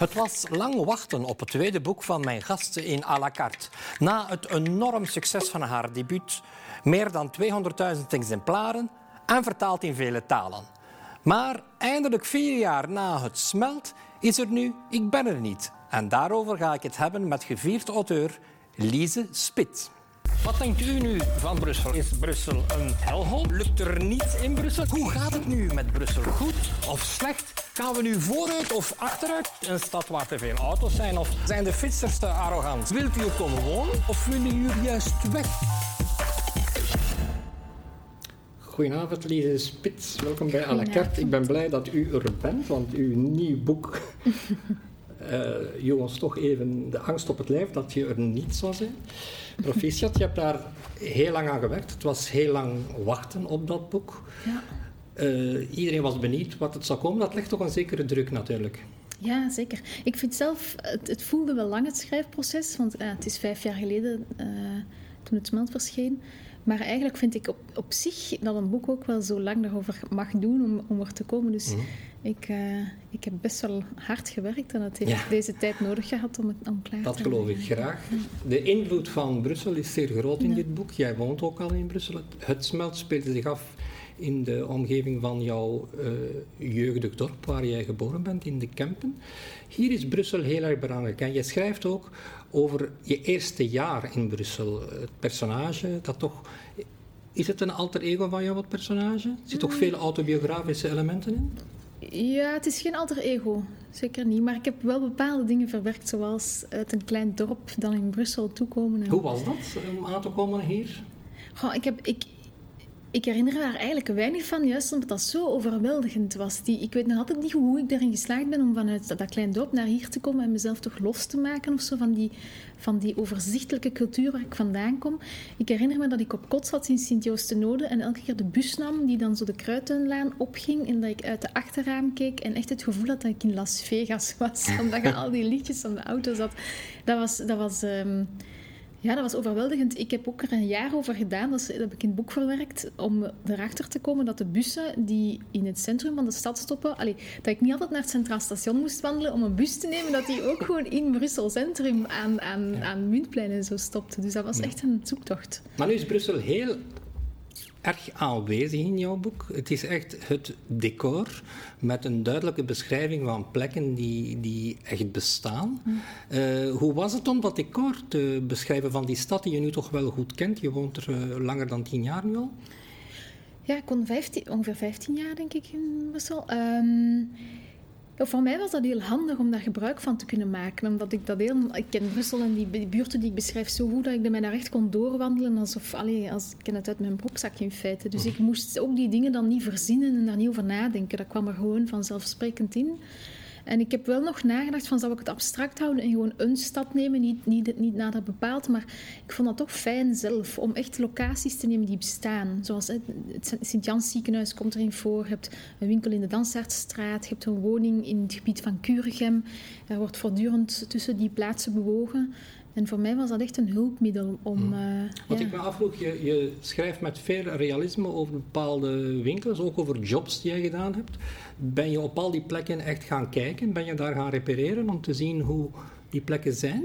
Het was lang wachten op het tweede boek van mijn gasten in à la carte. Na het enorm succes van haar debuut, meer dan 200.000 exemplaren en vertaald in vele talen. Maar eindelijk vier jaar na het smelt is er nu Ik ben er niet. En daarover ga ik het hebben met gevierd auteur Lise Spit. Wat denkt u nu van Brussel? Is Brussel een helhol? Lukt er niets in Brussel? Hoe gaat het nu met Brussel? Goed of slecht? Gaan we nu vooruit of achteruit? Een stad waar te veel auto's zijn? Of zijn de fietsers te arrogant? Wilt u er komen wonen of willen u juist weg? Goedenavond, Lise Spits. Welkom bij à la carte. Ik ben blij dat u er bent, want uw nieuw boek uh, je ons toch even de angst op het lijf dat je er niet zou zijn. Proficiat, je hebt daar heel lang aan gewerkt. Het was heel lang wachten op dat boek. Ja. Uh, iedereen was benieuwd wat het zou komen. Dat legt toch een zekere druk natuurlijk. Ja, zeker. Ik vind zelf, het, het voelde wel lang het schrijfproces, want uh, het is vijf jaar geleden uh, toen het smelt verscheen. Maar eigenlijk vind ik op, op zich dat een boek ook wel zo lang erover mag doen om, om er te komen. Dus mm. ik, uh, ik heb best wel hard gewerkt en het heeft ja. deze tijd nodig gehad om het om klaar dat te Dat geloof ik graag. De invloed van Brussel is zeer groot in ja. dit boek. Jij woont ook al in Brussel. Het, het smelt speelde zich af in de omgeving van jouw uh, jeugdig dorp waar jij geboren bent, in de Kempen. Hier is Brussel heel erg belangrijk. En je schrijft ook over je eerste jaar in Brussel. Het personage dat toch. Is het een alter ego van jou, het personage? Er zitten toch mm. veel autobiografische elementen in? Ja, het is geen alter ego. Zeker niet. Maar ik heb wel bepaalde dingen verwerkt, zoals uit een klein dorp dan in Brussel toekomen. Hoe was dat, om aan te komen hier? Goh, ik, heb, ik, ik herinner me daar eigenlijk weinig van, juist omdat dat zo overweldigend was. Die, ik weet nog altijd niet hoe ik erin geslaagd ben om vanuit dat, klein dorp naar hier te komen en mezelf toch los te maken of zo van die, van die overzichtelijke cultuur waar ik vandaan kom. Ik herinner me dat ik op kot zat in Sint-Joostenode en elke keer de bus nam die dan zo de Kruitenlaan opging en dat ik uit de achterraam keek en echt het gevoel had dat ik in Las Vegas was, omdat je al die liedjes van de auto zat. Dat was... Dat was um, ja, dat was overweldigend. Ik heb ook er een jaar over gedaan, dat, heb ik in het boek verwerkt, om erachter te komen dat de bussen die in het centrum van de stad stoppen, allee, dat ik niet altijd naar het Centraal Station moest wandelen om een bus te nemen, dat die ook gewoon in Brussel Centrum aan, aan, ja. aan Muntplein en zo stopte. Dus dat was echt een zoektocht. Maar nu is Brussel heel erg aanwezig in jouw boek. Het is echt het decor met een duidelijke beschrijving van plekken die, die echt bestaan. Mm. Uh, hoe was het om dat decor te beschrijven van die stad die je nu toch wel goed kent? Je woont er uh, langer dan tien jaar nu al. Ja, ik woon 15, ongeveer 15 jaar denk ik in Brussel. Um, voor mij was dat heel handig om daar gebruik van te kunnen maken. Omdat ik dat heel... Ik ken Brussel en die buurten die ik beschrijf zo goed dat ik mij daar echt kon doorwandelen alsof... Allee, als, ik het uit mijn broekzak in feite. Dus ik moest ook die dingen dan niet verzinnen en daar niet over nadenken. Dat kwam er gewoon vanzelfsprekend in. En ik heb wel nog nagedacht van, zou ik het abstract houden en gewoon een stad nemen, niet, niet, niet nader bepaald, maar ik vond dat toch fijn zelf, om echt locaties te nemen die bestaan. Zoals het Sint-Jans ziekenhuis komt erin voor, je hebt een winkel in de Dansaartstraat, je hebt een woning in het gebied van Kuregem. Er wordt voortdurend tussen die plaatsen bewogen. En voor mij was dat echt een hulpmiddel om. Uh, Wat ja. ik me afvroeg, je, je, schrijft met veel realisme over bepaalde winkels, ook over jobs die je gedaan hebt. Ben je op al die plekken echt gaan kijken? Ben je daar gaan repareren om te zien hoe die plekken zijn?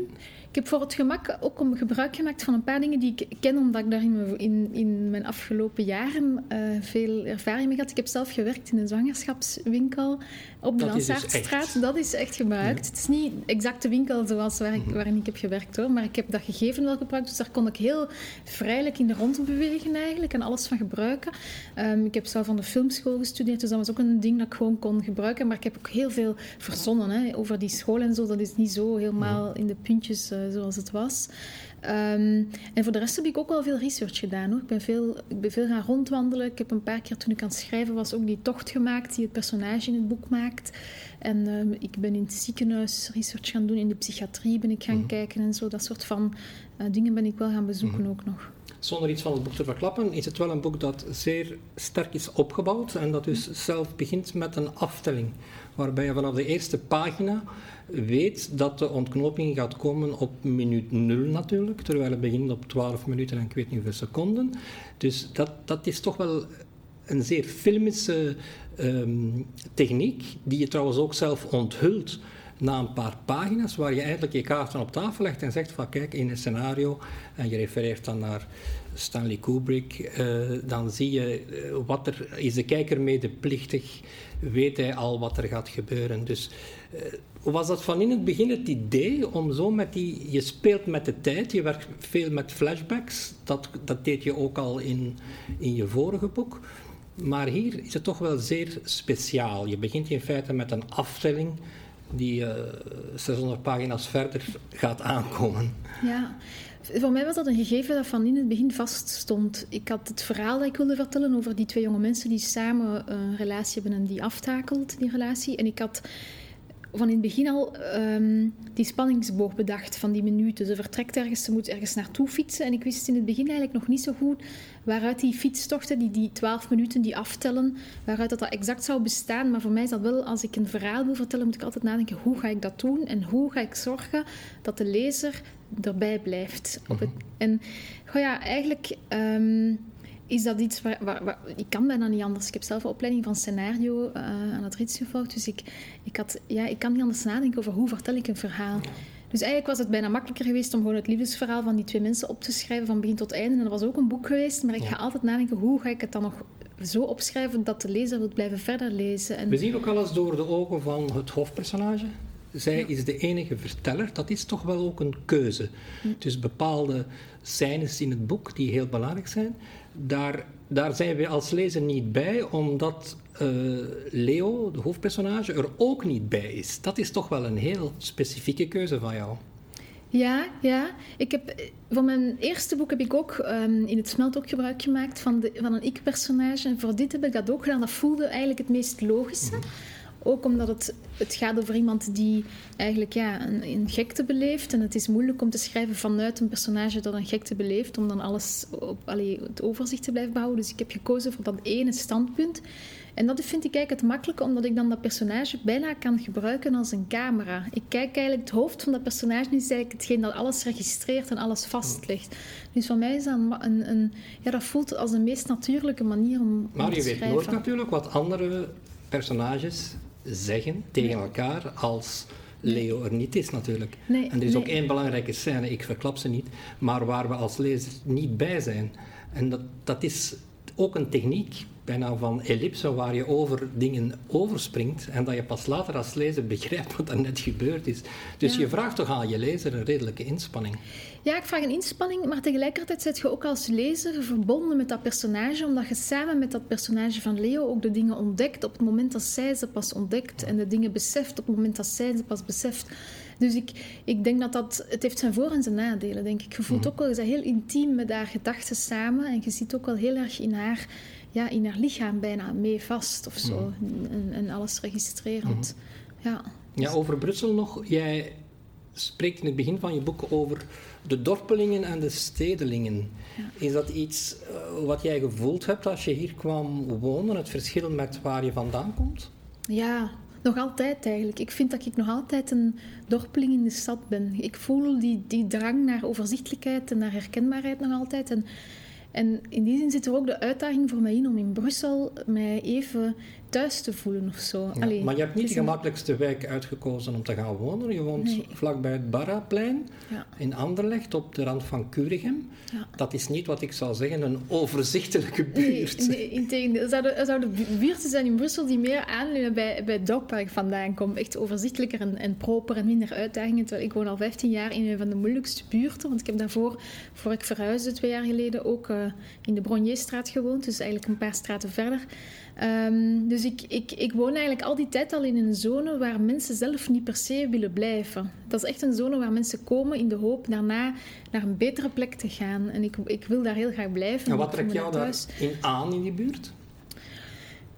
Ik heb voor het gemak ook om gebruik gemaakt van een paar dingen die ik ken, omdat ik daar in, in, in mijn afgelopen jaren uh, veel ervaring mee had. Ik heb zelf gewerkt in een zwangerschapswinkel op de Lansaartstraat. Dus dat is echt gebruikt. Het is niet exact de winkel zoals waar ik, mhm. waarin ik heb gewerkt hoor, maar ik heb dat gegeven wel gebruikt. Dus daar kon ik heel vrijelijk in de rond bewegen eigenlijk en alles van gebruiken. Um, ik heb zelf van de filmschool gestudeerd, dus dat was ook een ding dat ik gewoon kon gebruiken. Maar ik heb ook heel veel verzonnen hè, over die school en zo. Dat is niet zo helemaal mhm. in de puntjes uh, zoals het was. Um, en voor de rest heb ik ook wel veel research gedaan. Hoor. Ik, ben veel, ik ben veel gaan rondwandelen. Ik heb een paar keer toen ik aan het schrijven was ook die tocht gemaakt die het personage in het boek maakt. En um, ik ben in het ziekenhuis research gaan doen, in de psychiatrie ben ik gaan mm. kijken en zo. Dat soort van uh, dingen ben ik wel gaan bezoeken mm. ook nog. Zonder iets van het boek te verklappen, is het wel een boek dat zeer sterk is opgebouwd en dat dus zelf begint met een aftelling. Waarbij je vanaf de eerste pagina weet dat de ontknoping gaat komen op minuut nul natuurlijk, terwijl het begint op 12 minuten en ik weet niet hoeveel seconden. Dus dat, dat is toch wel een zeer filmische um, techniek, die je trouwens ook zelf onthult na een paar pagina's waar je eigenlijk je kaarten op tafel legt en zegt van kijk, in een scenario, en je refereert dan naar Stanley Kubrick, uh, dan zie je uh, wat er, is de kijker medeplichtig, weet hij al wat er gaat gebeuren. Dus uh, was dat van in het begin het idee om zo met die, je speelt met de tijd, je werkt veel met flashbacks, dat, dat deed je ook al in, in je vorige boek. Maar hier is het toch wel zeer speciaal. Je begint in feite met een aftelling die uh, 600 pagina's verder gaat aankomen. Ja, voor mij was dat een gegeven dat van in het begin vaststond. Ik had het verhaal dat ik wilde vertellen over die twee jonge mensen die samen een relatie hebben en die aftakelt, die relatie. En ik had van in het begin al um, die spanningsboog bedacht van die minuten. Ze vertrekt ergens, ze moet ergens naartoe fietsen. En ik wist in het begin eigenlijk nog niet zo goed waaruit die fietstochten, die, die 12 minuten die aftellen, waaruit dat, dat exact zou bestaan. Maar voor mij is dat wel, als ik een verhaal wil vertellen, moet ik altijd nadenken, hoe ga ik dat doen? En hoe ga ik zorgen dat de lezer erbij blijft? Op het, en goh ja, eigenlijk... Um, is dat iets waar, waar, Ik kan bijna niet anders. Ik heb zelf een opleiding van scenario uh, aan het Rits gevolgd. Dus ik, ik, had, ja, ik kan niet anders nadenken over hoe vertel ik een verhaal. Dus eigenlijk was het bijna makkelijker geweest om gewoon het liefdesverhaal van die twee mensen op te schrijven van begin tot einde. En dat was ook een boek geweest, maar ik ga altijd nadenken hoe ga ik het dan nog zo opschrijven dat de lezer wil blijven verder lezen. En... We zien ook alles door de ogen van het hoofdpersonage. Zij is de enige verteller. Dat is toch wel ook een keuze. Hm. Dus bepaalde scènes in het boek die heel belangrijk zijn, daar, daar zijn we als lezer niet bij, omdat uh, Leo, de hoofdpersonage, er ook niet bij is. Dat is toch wel een heel specifieke keuze van jou. Ja, ja. Ik heb, voor mijn eerste boek heb ik ook um, in het smelt ook gebruik gemaakt van, de, van een ik-personage. En voor dit heb ik dat ook gedaan. Dat voelde eigenlijk het meest logische. Mhm. Ook omdat het, het gaat over iemand die eigenlijk ja, een, een, gekte beleeft. En het is moeilijk om te schrijven vanuit een personage dat een gekte beleeft, om dan alles op allee, het overzicht te blijven behouden. Dus ik heb gekozen voor dat ene standpunt. En dat vind ik eigenlijk het makkelijke, omdat ik dan dat personage bijna kan gebruiken als een camera. Ik kijk eigenlijk, het hoofd van dat personage is eigenlijk hetgeen dat alles registreert en alles vastlegt. Dus voor mij is dat een, een ja, dat voelt als de meest natuurlijke manier om, maar om te schrijven. Maar je weet nooit natuurlijk wat andere personages zeggen tegen elkaar als Leo er niet is natuurlijk. Nee, en er is ook één belangrijke scène, ik verklap ze niet, maar waar we als lezer niet bij zijn. En dat, dat is ook een techniek bijna van ellipse waar je over dingen overspringt en dat je pas later als lezer begrijpt wat er net gebeurd is. Dus je vraagt toch aan je lezer een redelijke inspanning. Ja, ik vraag een inspanning, maar tegelijkertijd zit je ook als lezer verbonden met dat personage, omdat je samen met dat personage van Leo ook de dingen ontdekt op het moment dat zij ze pas ontdekt en de dingen beseft op het moment dat zij ze pas beseft. Dus ik, ik denk dat dat... Het heeft zijn voor- en zijn nadelen, denk ik. Je voelt mhm. ook wel... Je bent heel intiem met haar gedachten samen. En je ziet ook wel heel erg in haar ja, in haar lichaam bijna mee vast of zo. Mhm. En, en, alles registrerend. Mhm. Ja. ja, over Brussel nog. Jij spreekt in het begin van je boek over de dorpelingen en de stedelingen. Is dat iets uh, wat jij gevoeld hebt als je hier kwam wonen? Het verschil met waar je vandaan komt? Ja, nog altijd eigenlijk. Ik vind dat ik nog altijd een dorpeling in de stad ben. Ik voel die, die drang naar overzichtelijkheid en naar herkenbaarheid nog altijd. En en in die zin zit er ook de uitdaging voor mij in om in Brussel mij even thuis te voelen of zo. maar je hebt niet de gemakkelijkste wijk uitgekozen om te gaan wonen. Je woont nee. vlakbij het Barraplein ja. in Anderlecht op de rand van Curigem. Ja. Dat is niet wat ik zou zeggen een overzichtelijke buurt. Nee, integendeel. Er zouden, zouden buurten zijn in Brussel die meer aanleunen bij, bij het dorp waar ik vandaan kom. Echt overzichtelijker en, en proper en minder uitdagingen. Terwijl ik woon al 15 jaar in een van de moeilijkste buurten. Want ik heb daarvoor, voor ik verhuisde twee jaar geleden, ook uh, in de Bronjeestraat gewoond. Dus eigenlijk een paar straten verder. Um, dus ik, ik, ik woon eigenlijk al die tijd al in een zone waar mensen zelf niet per se willen blijven. Dat is echt een zone waar mensen komen in de hoop daarna naar een betere plek te gaan. En ik, ik wil daar heel graag blijven. En wat trekt jou daar in aan in die buurt?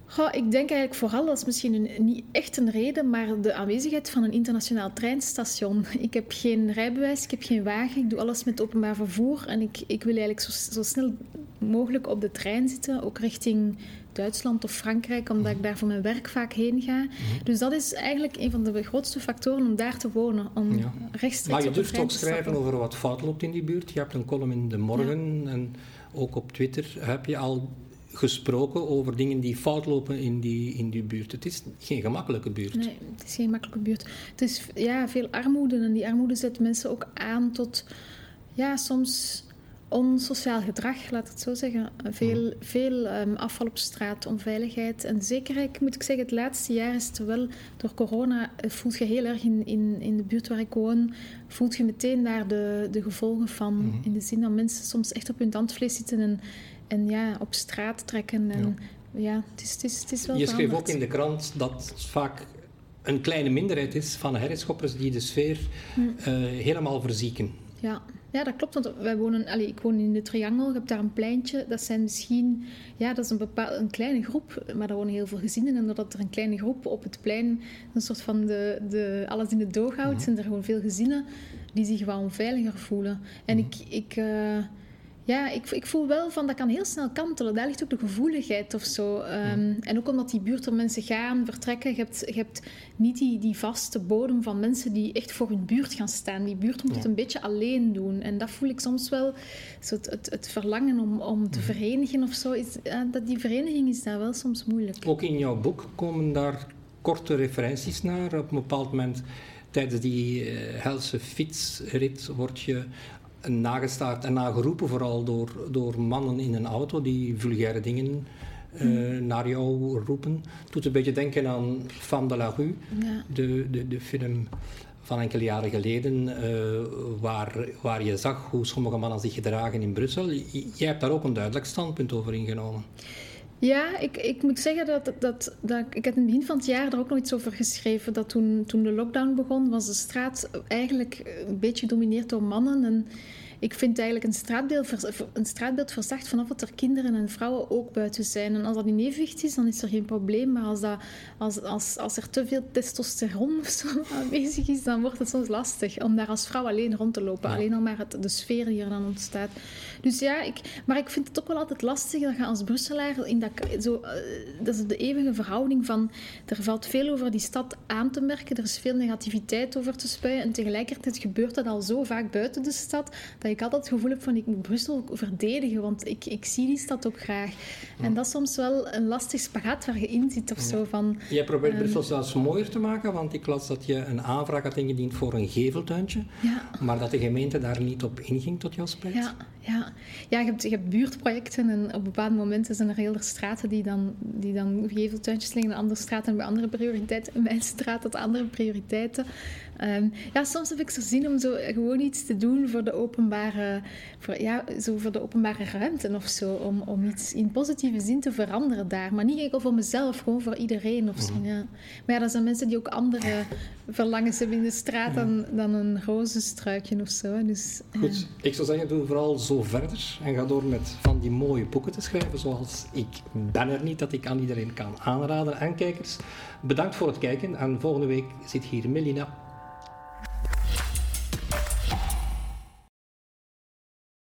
Goh, ik denk eigenlijk vooral, dat is misschien een, niet echt een reden, maar de aanwezigheid van een internationaal treinstation. Ik heb geen rijbewijs, ik heb geen wagen, ik doe alles met openbaar vervoer en ik, ik wil eigenlijk zo, zo snel mogelijk op de trein zitten, ook richting Duitsland of Frankrijk, omdat ik daar voor mijn werk vaak heen ga. Mhm. Dus dat is eigenlijk een van de grootste factoren om daar te wonen, om ja. rechtstreeks Maar je durft ook schrijven over wat fout loopt in die buurt. Je hebt een column in De Morgen en ook op Twitter heb je al gesproken over dingen die fout lopen in die, in die buurt. Het is geen gemakkelijke buurt. Nee, het is geen gemakkelijke buurt. Het is ja, veel armoede en die armoede zet mensen ook aan tot ja, soms onsociaal gedrag, laat het zo zeggen. Veel, veel um, afval op straat, onveiligheid. En zeker, moet ik zeggen, het laatste jaar is het wel door corona, eh, voelt je heel erg in, in, in de buurt waar ik woon, voelt je meteen daar de, de gevolgen van. Mhm. In de zin dat mensen soms echt op hun tandvlees zitten en, en ja, op straat trekken. En, ja. het, is, het, is, het is wel Je schreef ook in de krant dat vaak een kleine minderheid is van herreschoppers die de sfeer hm. uh, helemaal verzieken. Ja. Ja, dat klopt. Want wij wonen, allez, ik woon in de Triangel. Je hebt daar een pleintje. Dat zijn misschien... Ja, dat is een, bepaal, een kleine groep. Maar daar wonen heel veel gezinnen. En doordat er een kleine groep op het plein... Een soort van de, de, alles in de doog houdt... Mhm. zijn er gewoon veel gezinnen die zich wel onveiliger voelen. En mhm. ik... ik uh, ja, ik, ik voel wel van dat kan heel snel kantelen. Daar ligt ook de gevoeligheid of zo. Um, en ook omdat die buurt er mensen gaan, vertrekken. Je hebt, je hebt niet die, die vaste bodem van mensen die echt voor hun buurt gaan staan. Die buurt moet het een beetje alleen doen. En dat voel ik soms wel. Zo het, het, het verlangen om, om te verenigen of zo. Is, uh, dat die vereniging is daar wel soms moeilijk. Ook in jouw boek komen daar korte referenties naar. Op een bepaald moment tijdens die uh, helse fietsrit word je nagestaard en nageroepen, vooral door, door mannen in een auto die vulgaire dingen uh, naar jou roepen. Het doet een beetje denken aan Femme de la Rue, ja. de, de, de film van enkele jaren geleden, uh, waar, waar je zag hoe sommige mannen zich gedragen in Brussel. Jij hebt daar ook een duidelijk standpunt over ingenomen. Ja, ik, ik moet zeggen dat, dat, dat ik heb in het begin van het jaar er ook nog iets over geschreven. Dat toen, toen de lockdown begon, was de straat eigenlijk een beetje gedomineerd door mannen. En ik vind eigenlijk een straatbeeld, een straatbeeld verzacht vanaf dat er kinderen en vrouwen ook buiten zijn. En als dat in evenwicht is, dan is er geen probleem. Maar als, dat, als, als, als er te veel testosteron of zo aanwezig is, dan wordt het soms lastig om daar als vrouw alleen rond te lopen. Alleen al maar het, de sfeer die er dan ontstaat. Dus ja, ik, maar ik vind het ook wel altijd lastig dat je als Brusselaar in dat, zo, uh, dat is de eeuwige verhouding van er valt veel over die stad aan te merken, er is veel negativiteit over te spuien en tegelijkertijd gebeurt dat al zo vaak buiten de stad dat ik altijd het gevoel heb van ik moet Brussel verdedigen, want ik, ik zie die stad ook graag. En dat is soms wel een lastig spagaat waar je in zit of zo. Van, Jij probeert um, Brussel zelfs mooier te maken, want ik las dat je een aanvraag had ingediend voor een geveltuintje, ja. maar dat de gemeente daar niet op inging tot jouw spijt. Ja, ja. ja je, hebt, je hebt buurtprojecten en op bepaalde momenten zijn er hele straten die dan, die dan geveltuintjes liggen, andere straten bij andere prioriteiten. mijn straat had andere prioriteiten. Um, ja, soms heb ik zo zin om zo gewoon iets te doen voor de openbare, voor, ja, zo voor de openbare ruimte of zo. Om, om iets in positieve zin te veranderen daar. Maar niet enkel voor mezelf, gewoon voor iedereen of zo. Mhm. Ja. Maar ja, dat zijn mensen die ook andere verlangens hebben in de straat dan, dan een rozenstruikje of zo. Dus, Goed, ik zou zeggen, doe vooral verder en ga door met van die mooie boeken te schrijven, zoals Ik ben er niet, dat ik aan iedereen kan aanraden. En kijkers, bedankt voor het kijken en volgende week zit hier Melina.